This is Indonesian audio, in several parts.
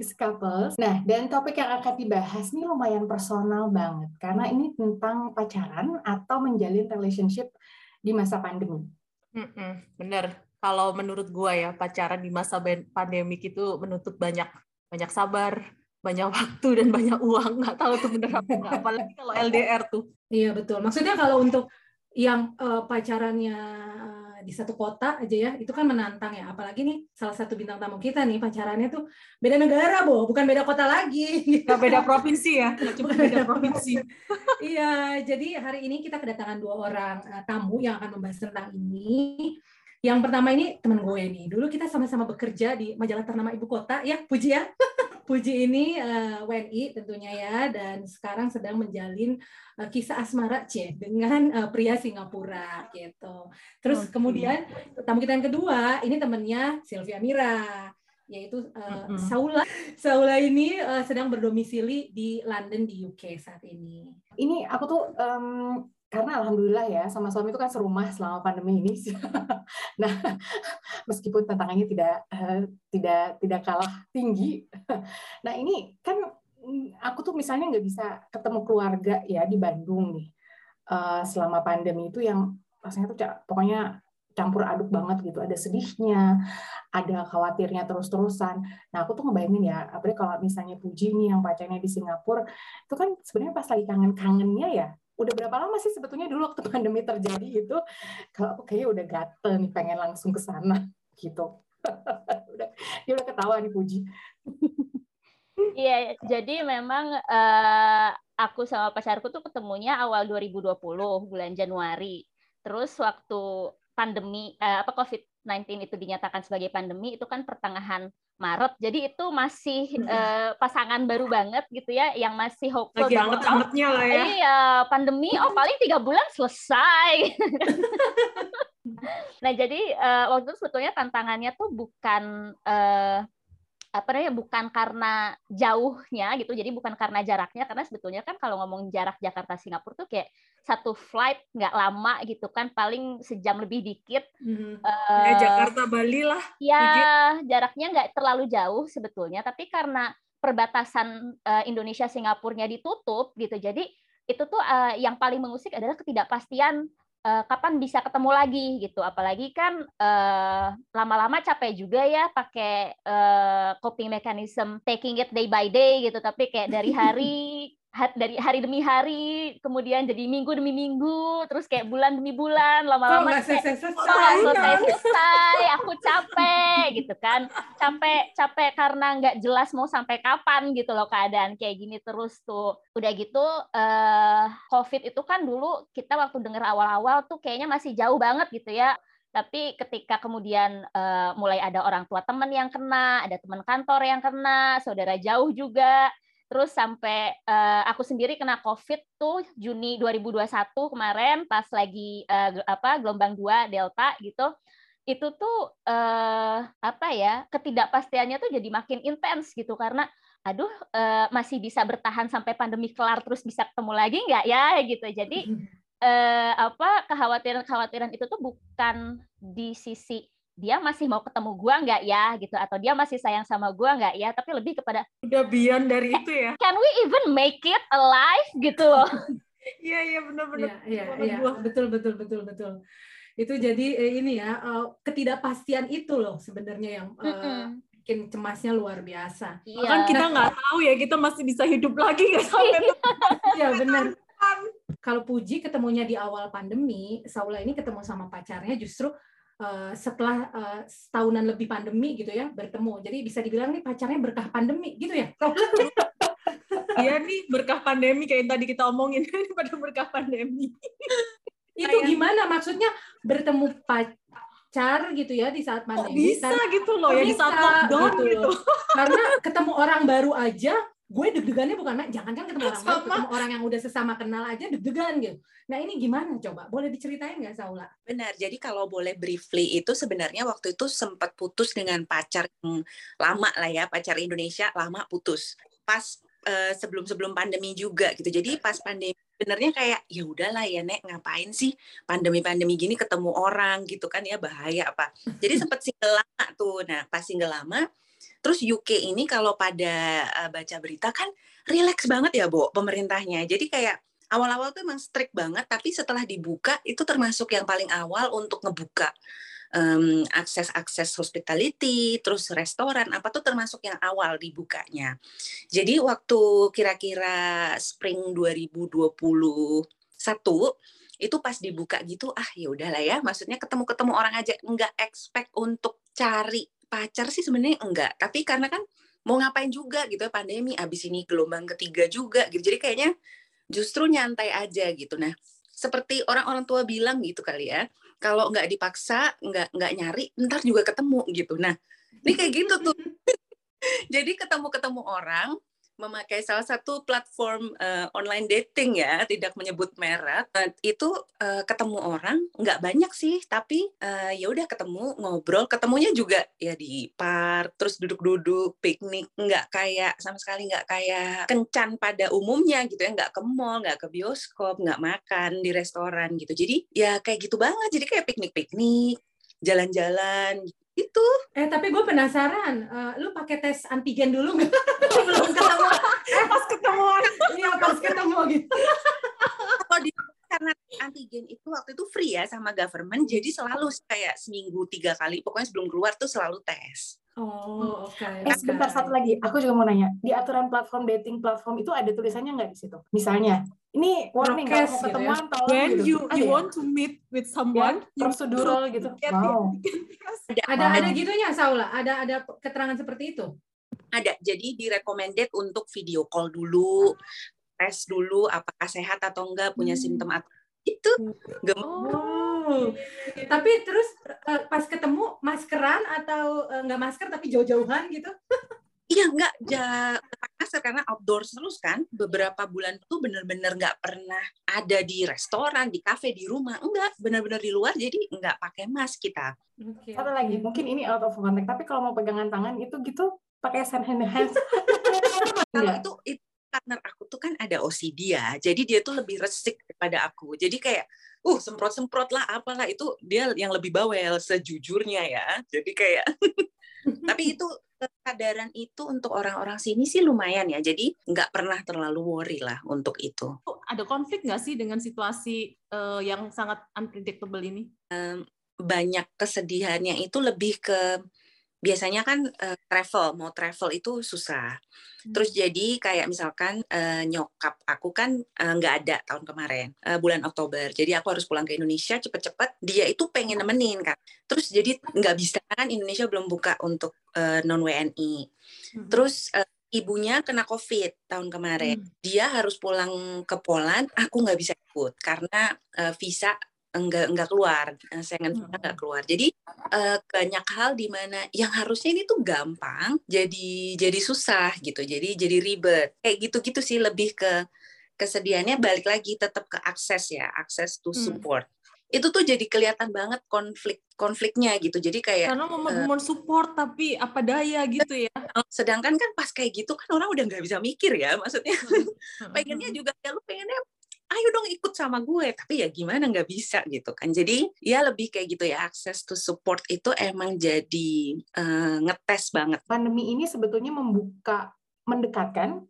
mixed couples. Nah, dan topik yang akan dibahas nih lumayan personal banget karena ini tentang pacaran atau menjalin relationship di masa pandemi. Mm-mm, bener. Kalau menurut gua ya pacaran di masa pandemik itu menuntut banyak banyak sabar, banyak waktu dan banyak uang. Nggak tahu tuh bener apa nggak. Apalagi kalau LDR tuh. Iya betul. Maksudnya kalau untuk yang uh, pacarannya di satu kota aja ya, itu kan menantang ya. Apalagi nih salah satu bintang tamu kita nih pacarannya tuh beda negara, Bo, bukan beda kota lagi. Nggak beda provinsi ya, cuma beda provinsi. iya, jadi hari ini kita kedatangan dua orang uh, tamu yang akan membahas tentang ini. Yang pertama ini teman gue nih. Dulu kita sama-sama bekerja di majalah ternama ibu kota ya, Puji ya. Puji ini uh, eh, WNI tentunya ya dan sekarang sedang menjalin uh, kisah asmara C dengan uh, pria Singapura gitu. Terus okay. kemudian tamu kita yang kedua ini temannya Sylvia Mira yaitu uh. Saula. Saula ini uh, sedang berdomisili di London di UK saat ini. Ini aku tuh um, karena alhamdulillah ya sama suami itu kan serumah selama pandemi ini. nah, meskipun tantangannya tidak uh, tidak tidak kalah tinggi. nah, ini kan mm, aku tuh misalnya nggak bisa ketemu keluarga ya di Bandung nih uh, selama pandemi itu yang rasanya tuh pokoknya campur aduk banget gitu. Ada sedihnya, ada khawatirnya terus-terusan. Nah, aku tuh ngebayangin ya, apalagi kalau misalnya Puji nih yang pacarnya di Singapura, itu kan sebenarnya pas lagi kangen-kangennya ya, udah berapa lama sih sebetulnya dulu waktu pandemi terjadi itu kalau aku kayaknya udah gatel nih pengen langsung ke sana gitu. Udah dia udah ketawa Puji. Iya jadi memang uh, aku sama pacarku tuh ketemunya awal 2020 bulan Januari. Terus waktu pandemi uh, apa COVID-19 itu dinyatakan sebagai pandemi itu kan pertengahan Maret. Jadi itu masih uh, pasangan baru banget gitu ya, yang masih hopeful Lagi banget. anget-angetnya lah ya. Iya, pandemi oh paling tiga bulan selesai. nah jadi uh, waktu itu sebetulnya tantangannya tuh bukan uh, apa namanya bukan karena jauhnya gitu jadi bukan karena jaraknya karena sebetulnya kan kalau ngomong jarak Jakarta Singapura tuh kayak satu flight nggak lama gitu kan paling sejam lebih dikit hmm. uh, ya, Jakarta Bali lah ya jaraknya nggak terlalu jauh sebetulnya tapi karena perbatasan uh, Indonesia Singapurnya ditutup gitu jadi itu tuh uh, yang paling mengusik adalah ketidakpastian uh, kapan bisa ketemu lagi gitu. Apalagi kan lama lama-lama capek juga ya pakai uh, coping mechanism taking it day by day gitu. Tapi kayak dari hari dari hari demi hari, kemudian jadi minggu demi minggu, terus kayak bulan demi bulan, lama-lama selesai selesai, selesai selesai, aku capek gitu kan, capek capek karena nggak jelas mau sampai kapan gitu loh keadaan kayak gini terus tuh. Udah gitu, uh, COVID itu kan dulu kita waktu dengar awal-awal tuh kayaknya masih jauh banget gitu ya, tapi ketika kemudian uh, mulai ada orang tua teman yang kena, ada teman kantor yang kena, saudara jauh juga Terus sampai uh, aku sendiri kena COVID tuh Juni 2021 kemarin pas lagi uh, apa gelombang 2 Delta gitu. Itu tuh uh, apa ya? ketidakpastiannya tuh jadi makin intens gitu karena aduh uh, masih bisa bertahan sampai pandemi kelar terus bisa ketemu lagi nggak ya gitu. Jadi uh, apa kekhawatiran-kekhawatiran itu tuh bukan di sisi dia masih mau ketemu gua nggak ya gitu. Atau dia masih sayang sama gua nggak ya. Tapi lebih kepada udah beyond dari itu ya? can we even make it alive gitu loh. Iya iya benar-benar iya iya ya. betul betul betul betul. Itu jadi eh, ini ya uh, ketidakpastian itu loh sebenarnya yang uh, bikin cemasnya luar biasa. Iya. kan kita nggak tahu ya kita masih bisa hidup lagi nggak sampai iya benar kalau Puji ketemunya di awal pandemi, Saula ini ketemu sama pacarnya justru Eh, setelah uh, setahunan lebih pandemi gitu ya bertemu. Jadi bisa dibilang nih pacarnya berkah pandemi gitu ya. Iya nih berkah pandemi kayak yang tadi kita omongin pada berkah pandemi. Itu gimana maksudnya bertemu pacar gitu ya di saat pandemi? Oh, bisa gitu loh ya di saat lockdown gitu. gitu. Karena ketemu orang baru aja gue deg-degannya bukan jangan kan ketemu orang baru, ketemu orang yang udah sesama kenal aja deg-degan gitu. Nah ini gimana coba? Boleh diceritain nggak Saula? Benar. Jadi kalau boleh briefly itu sebenarnya waktu itu sempat putus dengan pacar yang lama lah ya, pacar Indonesia lama putus. Pas uh, sebelum-sebelum pandemi juga gitu. Jadi pas pandemi sebenarnya kayak ya udahlah ya nek ngapain sih pandemi-pandemi gini ketemu orang gitu kan ya bahaya apa. Jadi sempat single lama tuh. Nah pas single lama Terus UK ini kalau pada uh, baca berita kan relax banget ya, Bo, pemerintahnya. Jadi kayak awal-awal tuh emang strict banget, tapi setelah dibuka itu termasuk yang paling awal untuk ngebuka um, akses-akses hospitality, terus restoran, apa tuh termasuk yang awal dibukanya. Jadi waktu kira-kira spring 2021 itu pas dibuka gitu ah ya udahlah ya maksudnya ketemu-ketemu orang aja nggak expect untuk cari pacar sih sebenarnya enggak. Tapi karena kan mau ngapain juga gitu ya pandemi abis ini gelombang ketiga juga gitu. Jadi kayaknya justru nyantai aja gitu. Nah seperti orang-orang tua bilang gitu kali ya kalau nggak dipaksa nggak nggak nyari ntar juga ketemu gitu. Nah ini kayak gitu tuh. Jadi ketemu ketemu orang memakai salah satu platform uh, online dating ya, tidak menyebut merek, uh, itu uh, ketemu orang nggak banyak sih, tapi uh, ya udah ketemu ngobrol, ketemunya juga ya di park, terus duduk-duduk piknik, nggak kayak sama sekali nggak kayak kencan pada umumnya gitu ya, nggak ke mall, nggak ke bioskop, nggak makan di restoran gitu. Jadi ya kayak gitu banget, jadi kayak piknik-piknik, jalan-jalan itu. Eh tapi gue penasaran, uh, lu pakai tes antigen dulu nggak? Belum ketemu. Eh pas ketemu. Iya pas ketemu gitu. Kalau di karena antigen itu waktu itu free ya sama government, jadi selalu kayak seminggu tiga kali, pokoknya sebelum keluar tuh selalu tes. Oh, oke. Okay, eh, sebentar satu lagi, aku juga mau nanya, di aturan platform dating platform itu ada tulisannya nggak di situ? Misalnya, ini warning kalau mau gitu ketemuan ya. tolong When gitu. you you ya? want to meet with someone, Ya, prosedural gitu. get Wow. Ada, Ada ada gitunya Saula, ada ada keterangan seperti itu. ada. Jadi di recommended untuk video call dulu, tes dulu apakah sehat atau enggak, punya Hmm. simptom atau itu. Gem- Oh. Tapi terus eh, pas ketemu maskeran atau eh, nggak masker tapi jauh-jauhan gitu? Iya enggak ja masker karena outdoor terus kan beberapa bulan tuh bener-bener nggak pernah ada di restoran, di kafe, di rumah enggak bener-bener di luar jadi nggak pakai mask kita. Oke. Satu lagi, mungkin ini out of context, tapi kalau mau pegangan tangan itu gitu pakai hand hand hand. Kalau itu itu partner aku tuh kan ada OCD ya, jadi dia tuh lebih resik daripada aku. Jadi kayak uh semprot-semprot lah apalah itu dia yang lebih bawel sejujurnya ya. Jadi kayak tapi itu kesadaran itu untuk orang-orang sini sih lumayan ya. Jadi nggak pernah terlalu worry lah untuk itu. ada konflik nggak sih dengan situasi eh, yang sangat unpredictable ini? banyak kesedihannya itu lebih ke biasanya kan eh, travel mau travel itu susah. Terus jadi kayak misalkan eh, nyokap aku kan eh, nggak ada tahun kemarin eh, bulan Oktober. Jadi aku harus pulang ke Indonesia cepet-cepet. Dia itu pengen nemenin kan terus jadi nggak bisa kan Indonesia belum buka untuk eh, non WNI terus eh, ibunya kena COVID tahun kemarin. Dia harus pulang ke Poland aku nggak bisa ikut karena eh, visa enggak enggak keluar eh, Schengen visa enggak keluar. Jadi eh, banyak hal di mana yang harusnya ini tuh gampang jadi jadi susah gitu jadi jadi ribet. Kayak gitu-gitu sih lebih ke kesedihannya balik lagi tetap ke akses ya akses to Hmm. support. Itu tuh jadi kelihatan banget konflik konfliknya gitu. Jadi kayak Karena momen-momen support tapi apa daya gitu ya. sedangkan kan pas kayak gitu kan orang udah nggak bisa mikir ya maksudnya. Pengennya juga ya lu pengennya ayo dong ikut sama gue tapi ya gimana nggak bisa gitu kan jadi ya lebih kayak gitu ya akses to support itu emang jadi eh, ngetes banget Pandemi ini sebetulnya membuka, mendekatkan,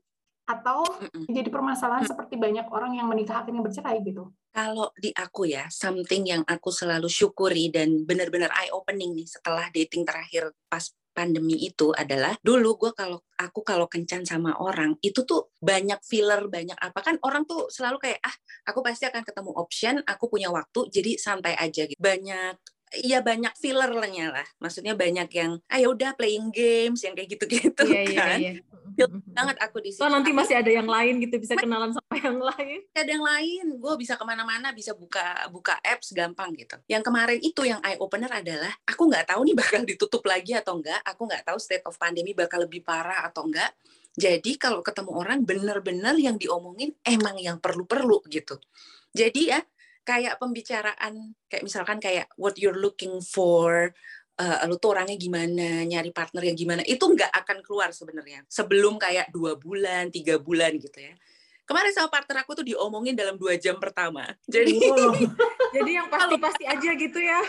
atau Mm-mm. jadi permasalahan seperti banyak orang yang menikah akhirnya bercerai gitu. kalau di aku ya something yang aku selalu syukuri dan benar-benar eye opening nih setelah dating terakhir pas pandemi itu adalah dulu gue kalau aku kalau kencan sama orang itu tuh banyak filler banyak apa. Kan orang tuh selalu kayak ah aku pasti akan ketemu option aku punya waktu jadi santai aja gitu. Banyak Iya banyak fillernya lah, maksudnya banyak yang, ah ya udah playing games yang kayak gitu-gitu Iya, iya, kan. iya. Banget aku di situ. So, nanti masih ada yang lain gitu, bisa kenalan sama yang lain. ada yang lain gue bisa ke mana-mana bisa buka buka apps gampang gitu yang kemarin itu yang eye opener adalah aku nggak tahu nih bakal ditutup lagi atau enggak aku nggak tahu state of pandemi bakal lebih parah atau enggak jadi kalau ketemu orang bener-bener yang diomongin emang yang perlu-perlu gitu jadi ya kayak pembicaraan kayak misalkan kayak what you're looking for eh, lu tuh orangnya gimana, nyari partner yang gimana, itu nggak akan keluar sebenarnya sebelum kayak dua bulan, tiga bulan gitu ya kemarin sama partner aku tuh diomongin dalam dua jam pertama. Jadi Wow. Jadi yang pasti-pasti aja gitu ya.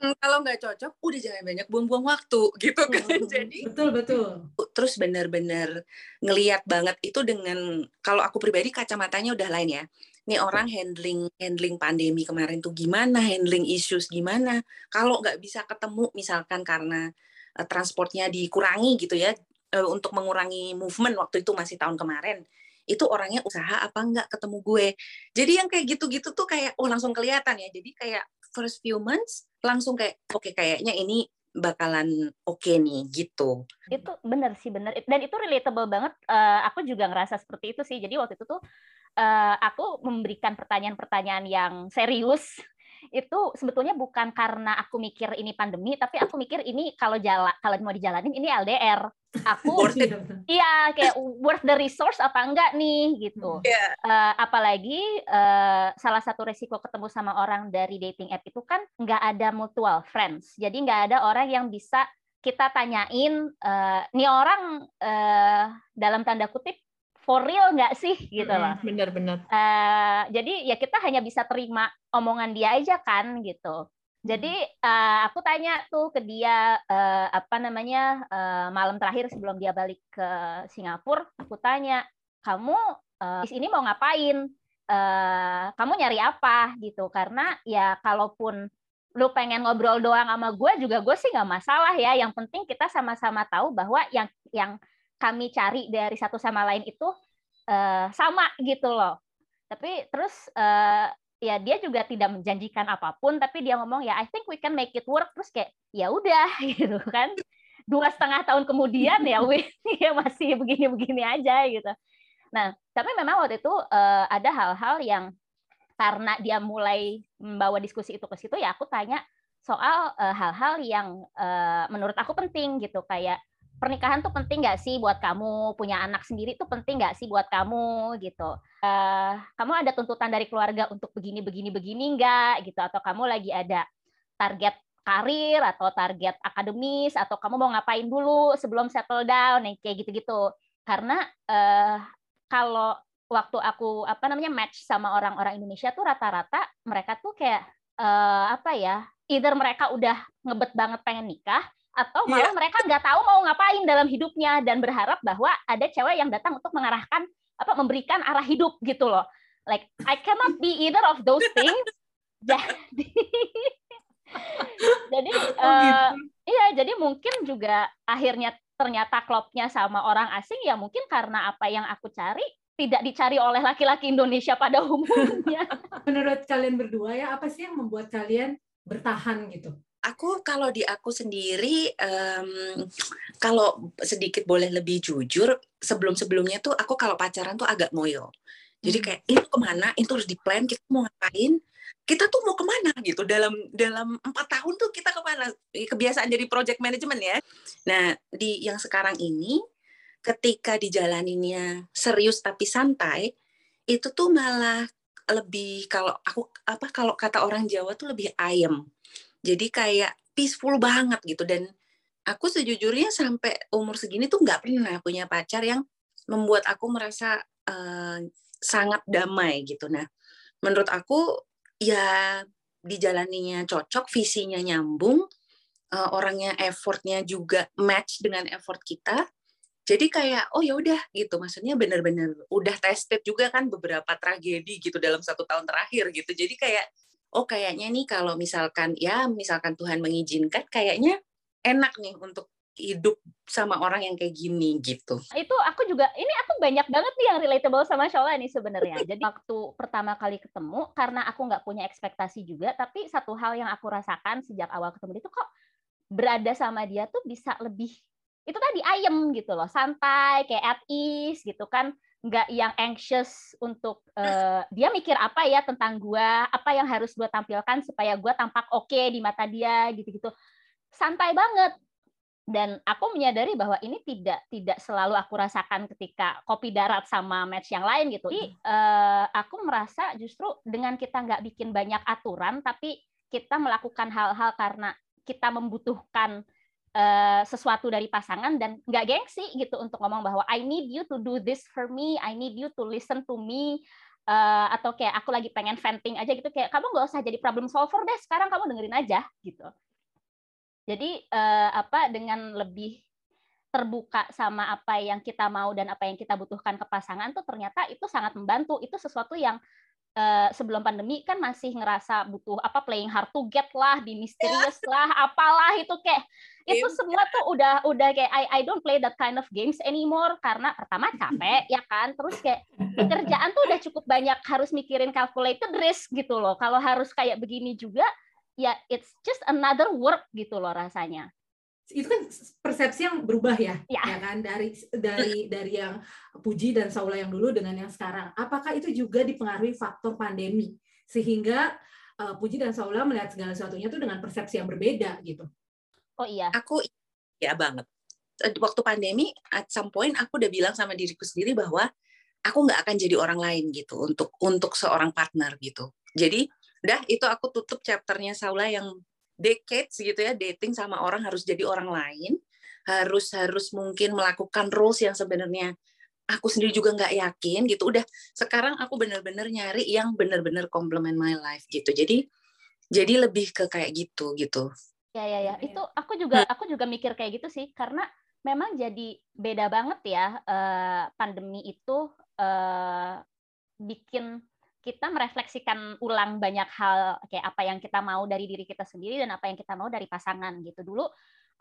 Hmm, kalau nggak cocok, udah jangan banyak buang-buang waktu gitu kan. Jadi betul betul. terus bener-bener ngeliat banget itu dengan kalau aku pribadi kacamatanya udah lain ya. Nih orang handling handling pandemi kemarin tuh gimana, handling issues gimana. Kalau nggak bisa ketemu misalkan karena eh, transportnya dikurangi gitu ya eh, untuk mengurangi movement waktu itu masih tahun kemarin. Itu orangnya usaha apa nggak ketemu gue. Jadi yang kayak gitu-gitu tuh kayak oh langsung kelihatan ya. Jadi kayak first few months langsung kayak oke kayaknya ini bakalan oke nih gitu. itu bener sih bener dan itu relatable banget Eh, aku juga ngerasa seperti itu sih jadi waktu itu tuh eh, aku memberikan pertanyaan-pertanyaan yang serius itu sebetulnya bukan karena aku mikir ini pandemi tapi aku mikir ini kalau jalan kalau mau dijalanin ini LDR aku iya kayak worth the resource apa enggak nih gitu Iya. Eh, apalagi eh, salah satu resiko ketemu sama orang dari dating app itu kan nggak ada mutual friends. Jadi nggak ada orang yang bisa kita tanyain, eh, nih orang eh, dalam tanda kutip for real nggak sih gitu loh. Bener-bener. Eh, jadi ya kita hanya bisa terima omongan dia aja kan gitu. Jadi eh, aku tanya tuh ke dia eh, apa namanya eh, malam terakhir sebelum dia balik ke Singapura, aku tanya kamu di sini mau ngapain? Eh, kamu nyari apa gitu? Karena ya kalaupun lu pengen ngobrol doang sama gue juga gue sih nggak masalah ya. Yang penting kita sama-sama tahu bahwa yang yang kami cari dari satu sama lain itu eh, sama gitu loh. Tapi terus eh, ya dia juga tidak menjanjikan apa pun, tapi dia ngomong ya I think we can make it work. Terus kayak ya udah gitu kan. Dua setengah tahun kemudian ya we ya masih begini-begini aja gitu. Nah tapi memang waktu itu eh, ada hal-hal yang karena dia mulai membawa diskusi itu ke situ ya aku tanya soal hal-hal yang eh, menurut aku penting gitu kayak pernikahan tuh penting nggak sih buat kamu? Punya anak sendiri tuh penting nggak sih buat kamu? Gitu. Eh, kamu ada tuntutan dari keluarga untuk begini begini begini nggak? Gitu. Atau kamu lagi ada target karir atau target akademis? Atau kamu mau ngapain dulu sebelum settle down? Yang kayak gitu-gitu. Karena eh, kalau waktu aku apa namanya match sama orang-orang Indonesia tuh rata-rata mereka tuh kayak eh, apa ya either mereka udah ngebet banget pengen nikah atau malah mereka nggak tahu mau ngapain dalam hidupnya dan berharap bahwa ada cewek yang datang untuk mengarahkan apa memberikan arah hidup gitu loh like I cannot be either of those things jadi jadi Oh, eh, gitu. iya jadi mungkin juga akhirnya ternyata klopnya sama orang asing ya mungkin karena apa yang aku cari tidak dicari oleh laki-laki Indonesia pada umumnya Menurut kalian berdua ya apa sih yang membuat kalian bertahan gitu? Aku kalau di aku sendiri, em, kalau sedikit boleh lebih jujur, sebelum-sebelumnya tuh aku kalau pacaran tuh agak ngoyo. Jadi Hmm. kayak itu ke mana, itu harus diplan, kita mau ngapain, kita tuh mau ke mana gitu dalam dalam empat tahun tuh kita ke mana? Kebiasaan jadi project management ya. Nah di yang sekarang ini, ketika dijalaninnya serius tapi santai, itu tuh malah lebih kalau aku apa kalau kata orang Jawa tuh lebih ayem. Jadi kayak peaceful banget gitu dan aku sejujurnya sampai umur segini tuh nggak pernah punya pacar yang membuat aku merasa eh, sangat damai gitu. Nah, menurut aku ya dijalaninya cocok, visinya nyambung, eh, orangnya effortnya juga match dengan effort kita. Jadi kayak oh ya udah gitu, maksudnya bener-bener udah tested juga kan beberapa tragedi gitu dalam satu tahun terakhir gitu. Jadi kayak oh kayaknya nih kalau misalkan ya misalkan Tuhan mengizinkan kayaknya enak nih untuk hidup sama orang yang kayak gini gitu. itu aku juga ini aku banyak banget nih yang relatable sama Shola nih sebenarnya jadi waktu pertama kali ketemu karena aku nggak punya ekspektasi juga tapi satu hal yang aku rasakan sejak awal ketemu dia tuh kok berada sama dia tuh bisa lebih itu tadi ayem gitu loh santai kayak at ease gitu kan nggak yang anxious untuk eh, dia mikir apa ya tentang gua apa yang harus gua tampilkan supaya gua tampak oke di mata dia gitu-gitu. Santai banget. Dan aku menyadari bahwa ini tidak tidak selalu aku rasakan ketika kopi darat sama match yang lain gitu. Jadi eh, aku merasa justru dengan kita nggak bikin banyak aturan, tapi kita melakukan hal-hal karena kita membutuhkan uh, sesuatu dari pasangan dan nggak gengsi gitu untuk ngomong bahwa I need you to do this for me, I need you to listen to me, uh, atau kayak aku lagi pengen venting aja gitu. Kayak kamu nggak usah jadi problem solver deh sekarang kamu dengerin aja gitu. Jadi uh, apa dengan lebih terbuka sama apa yang kita mau dan apa yang kita butuhkan ke pasangan tuh ternyata itu sangat membantu. Itu sesuatu yang uh, sebelum pandemi kan masih ngerasa butuh apa playing hard to get lah di misterius lah apalah itu kayak itu semua tuh udah udah kayak I I don't play that kind of games anymore karena pertama capek ya kan terus kayak kerjaan tuh udah cukup banyak harus mikirin calculated risk gitu loh kalau harus kayak begini juga ya it's just another work gitu loh rasanya itu kan persepsi yang berubah ya, ya, ya kan dari dari dari yang Puji dan Saula yang dulu dengan yang sekarang. Apakah itu juga dipengaruhi faktor pandemi sehingga uh, Puji dan Saula melihat segala sesuatunya itu dengan persepsi yang berbeda gitu? Oh iya. Aku ya banget. Waktu pandemi, at some point aku udah bilang sama diriku sendiri bahwa aku nggak akan jadi orang lain gitu untuk untuk seorang partner gitu. Jadi Dah itu aku tutup chapternya Saula yang decades gitu ya dating sama orang harus jadi orang lain, harus harus mungkin melakukan roles yang sebenarnya aku sendiri juga nggak yakin gitu. Udah sekarang aku bener-bener nyari yang bener-bener complement my life gitu. Jadi jadi lebih ke kayak gitu gitu. Ya ya ya, itu aku juga aku juga mikir kayak gitu sih karena memang jadi beda banget ya uh, pandemi itu uh, bikin kita merefleksikan ulang banyak hal kayak apa yang kita mau dari diri kita sendiri dan apa yang kita mau dari pasangan gitu. Dulu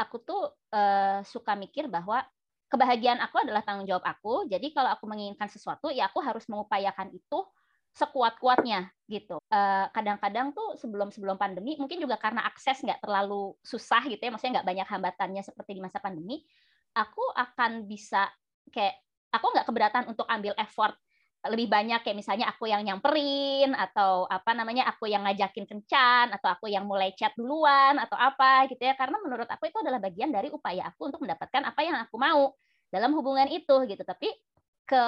aku tuh uh, suka mikir bahwa kebahagiaan aku adalah tanggung jawab aku. Jadi kalau aku menginginkan sesuatu ya aku harus mengupayakan itu sekuat-kuatnya gitu. kadang kadang-kadang tuh sebelum-sebelum pandemi mungkin juga karena akses nggak terlalu susah gitu ya, maksudnya nggak banyak hambatannya seperti di masa pandemi, aku akan bisa kayak aku nggak keberatan untuk ambil effort lebih banyak kayak misalnya aku yang nyamperin atau apa namanya aku yang ngajakin kencan atau aku yang mulai chat duluan atau apa gitu ya. Karena menurut aku itu adalah bagian dari upaya aku untuk mendapatkan apa yang aku mau dalam hubungan itu gitu. Tapi ke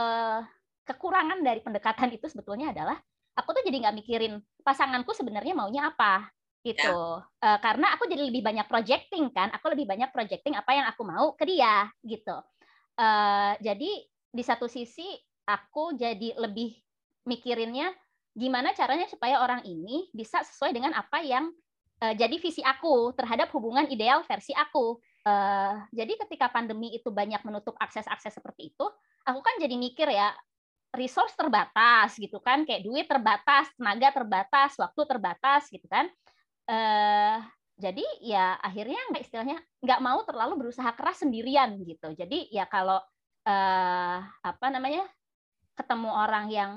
kekurangan dari pendekatan itu sebetulnya adalah aku tuh jadi nggak mikirin pasanganku sebenarnya maunya apa gitu. Ya. uh, karena aku jadi lebih banyak projecting kan aku lebih banyak projecting apa yang aku mau ke dia gitu. Uh, jadi di satu sisi aku jadi lebih mikirinnya gimana caranya supaya orang ini bisa sesuai dengan apa yang uh, jadi visi aku terhadap hubungan ideal versi aku. Uh, jadi ketika pandemi itu banyak menutup akses-akses seperti itu, aku kan jadi mikir ya resource terbatas gitu kan, kayak duit terbatas, tenaga terbatas, waktu terbatas gitu kan. Uh, jadi ya akhirnya nggak istilahnya nggak mau terlalu berusaha keras sendirian gitu. Jadi ya kalau uh, apa namanya ketemu orang yang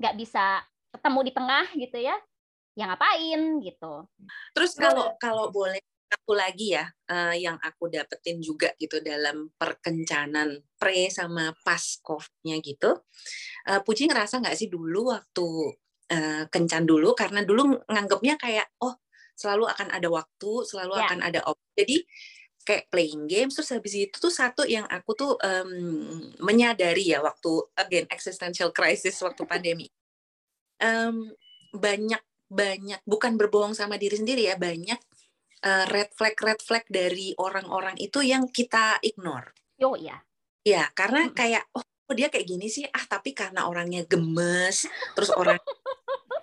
nggak bisa ketemu di tengah gitu ya yang ngapain gitu terus kalau kalau boleh aku lagi ya uh, yang aku dapetin juga gitu dalam perkencanan pre sama pas covidnya gitu uh, Puji ngerasa nggak sih dulu waktu uh, kencan dulu karena dulu nganggapnya kayak oh selalu akan ada waktu selalu ya. akan ada opsi jadi kayak playing games terus habis itu tuh satu yang aku tuh um, menyadari ya waktu again existential crisis waktu pandemi um, banyak banyak bukan berbohong sama diri sendiri ya banyak uh, red flag red flag dari orang-orang itu yang kita ignore. Oh iya. Ya karena kayak oh dia kayak gini sih ah tapi karena orangnya gemes terus orang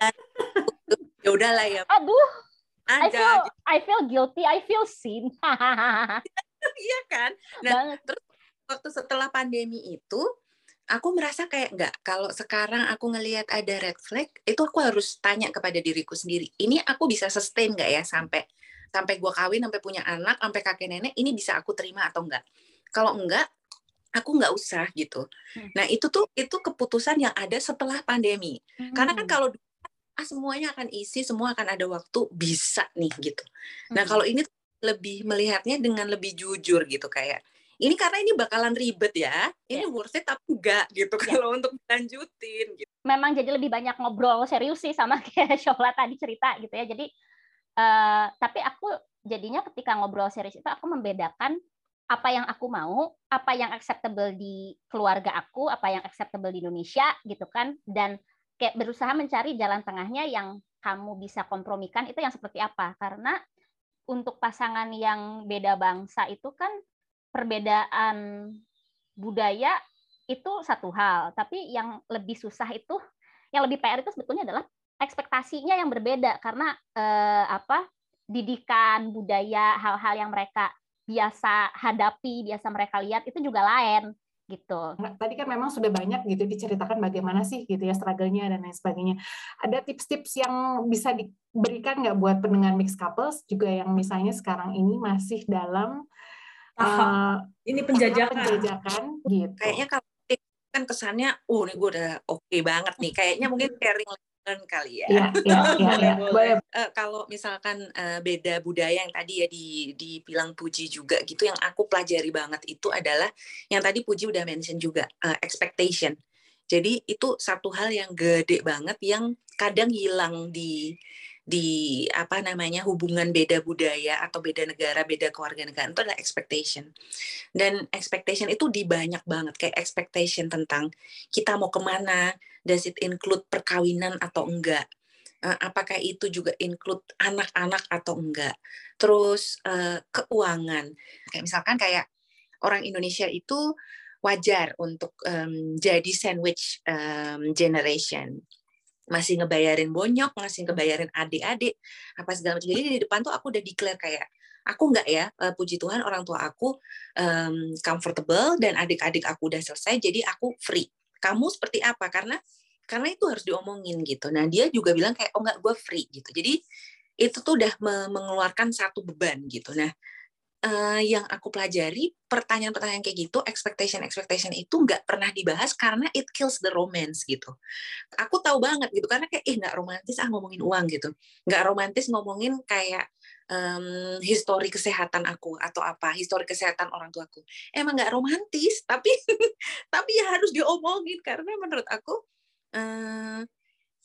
ya udahlah ya. Aduh ada. I feel, I feel guilty, I feel seen. iya kan? Nah, terus waktu setelah pandemi itu, aku merasa kayak enggak. Kalau sekarang aku ngelihat ada red flag, itu aku harus tanya kepada diriku sendiri. Ini aku bisa sustain nggak ya sampai sampai gua kawin, sampai punya anak, sampai kakek nenek, ini bisa aku terima atau enggak? Kalau enggak, aku nggak usah gitu. Hmm. Nah itu tuh itu keputusan yang ada setelah pandemi. Hmm. Karena kan hmm. kalau ah semuanya akan isi, semua akan ada waktu bisa nih gitu. Nah, kalau ini lebih melihatnya dengan lebih jujur gitu kayak ini karena ini bakalan ribet ya. Ini yeah. worth it tapi enggak gitu yeah. kalau untuk lanjutin gitu. Memang jadi lebih banyak ngobrol serius sih sama kayak Shola tadi cerita gitu ya. Jadi uh, tapi aku jadinya ketika ngobrol serius itu aku membedakan apa yang aku mau, apa yang acceptable di keluarga aku, apa yang acceptable di Indonesia gitu kan dan kayak berusaha mencari jalan tengahnya yang kamu bisa kompromikan itu yang seperti apa. Karena untuk pasangan yang beda bangsa itu kan perbedaan budaya itu satu hal, tapi yang lebih susah itu, yang lebih PR itu sebetulnya adalah ekspektasinya yang berbeda. Karena eh, apa didikan budaya hal-hal yang mereka biasa hadapi, biasa mereka lihat itu juga lain gitu. Nah, tadi kan memang sudah banyak gitu diceritakan bagaimana sih gitu ya struggle-nya dan lain sebagainya. Ada tips-tips yang bisa diberikan nggak buat pendengar mixed couples juga yang misalnya sekarang ini masih dalam uh, ini penjajakan. penjajakan gitu. Kayaknya kalau kan kesannya, oh ini gue udah oke okay banget nih. Kayaknya mungkin sharing kali ya. Iya, iya, iya. Ya. Boleh. Uh, kalau misalkan uh, beda budaya yang tadi ya di dibilang Puji juga gitu, yang aku pelajari banget itu adalah yang tadi Puji udah mention juga uh, expectation. Jadi itu satu hal yang gede banget yang kadang hilang di di apa namanya hubungan beda budaya atau beda negara beda keluarga negara itu adalah expectation. Dan expectation itu di banyak banget kayak expectation tentang kita mau ke mana does it include perkawinan atau enggak? Uh, apakah itu juga include anak-anak atau enggak? Terus uh, keuangan. Kayak misalkan kayak orang Indonesia itu wajar untuk um, jadi sandwich um, generation masih ngebayarin bonyok, masih ngebayarin adik-adik, apa segala macam. Jadi di depan tuh aku udah declare kayak aku nggak ya, uh, puji Tuhan orang tua aku um, comfortable dan adik-adik aku udah selesai, jadi aku free. Kamu seperti apa? Karena karena itu harus diomongin gitu. Nah dia juga bilang kayak oh nggak gue free gitu. Jadi itu tuh udah mengeluarkan satu beban gitu. Nah uh, yang aku pelajari pertanyaan-pertanyaan kayak gitu, expectation-expectation itu nggak pernah dibahas karena it kills the romance gitu. Aku tahu banget gitu karena kayak ih nggak romantis ah ngomongin uang gitu, nggak romantis ngomongin kayak um, histori kesehatan aku atau apa, histori kesehatan orang tuaku. Emang nggak romantis, tapi tapi ya harus diomongin karena menurut aku uh,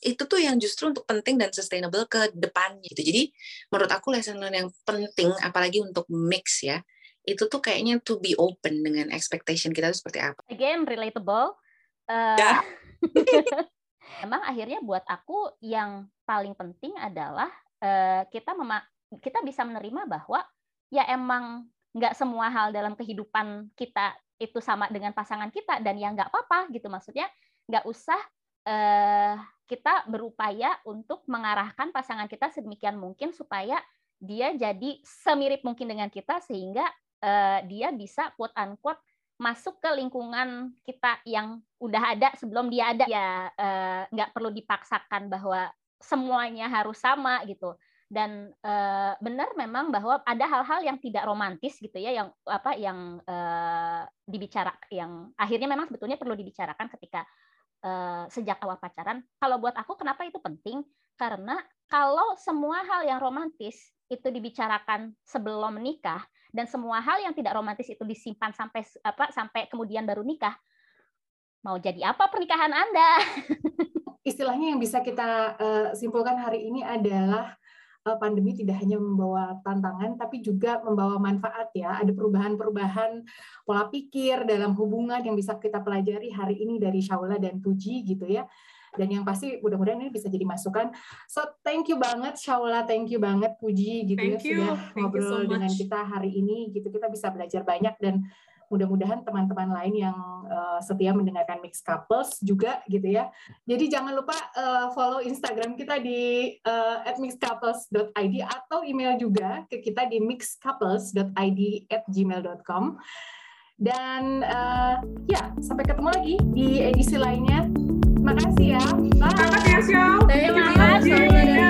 itu tuh yang justru untuk penting dan sustainable ke depannya gitu. Jadi menurut aku lesson learn yang penting apalagi untuk mix ya, itu tuh kayaknya to be open dengan expectation kita itu seperti apa. Again relatable. Uh, ya. emang akhirnya buat aku yang paling penting adalah uh, kita mema kita bisa menerima bahwa ya emang nggak semua hal dalam kehidupan kita itu sama dengan pasangan kita dan ya nggak apa-apa gitu maksudnya nggak usah uh, kita berupaya untuk mengarahkan pasangan kita sedemikian mungkin supaya dia jadi semirip mungkin dengan kita sehingga uh, dia bisa quote unquote masuk ke lingkungan kita yang udah ada sebelum dia ada. Ya uh, nggak perlu dipaksakan bahwa semuanya harus sama gitu. Dan uh, benar memang bahwa ada hal-hal yang tidak romantis gitu ya yang apa yang uh, dibicara yang akhirnya memang sebetulnya perlu dibicarakan ketika uh, sejak awal pacaran. Kalau buat aku kenapa itu penting? Karena kalau semua hal yang romantis itu dibicarakan sebelum menikah dan semua hal yang tidak romantis itu disimpan sampai apa sampai kemudian baru nikah, mau jadi apa pernikahan Anda? Istilahnya yang bisa kita uh, simpulkan hari ini adalah Eh, pandemi tidak hanya membawa tantangan tapi juga membawa manfaat ya. Ada perubahan-perubahan pola pikir dalam hubungan yang bisa kita pelajari hari ini dari Shaula dan Puji gitu ya. Dan yang pasti mudah-mudahan ini bisa jadi masukan. So thank you banget Shaula, thank you banget Puji gitu ya, thank ya you. sudah thank ngobrol so dengan kita hari ini gitu. Kita bisa belajar banyak dan mudah-mudahan teman-teman lain yang uh, setia mendengarkan Mix Couples juga gitu ya. Jadi jangan lupa uh, follow Instagram kita di uh, @mixcouples.id atau email juga ke kita di mixcouples.id@gmail.com. Dan uh, ya, sampai ketemu lagi di edisi lainnya. Terima kasih ya. Bye. Terima kasih, Terima kasih.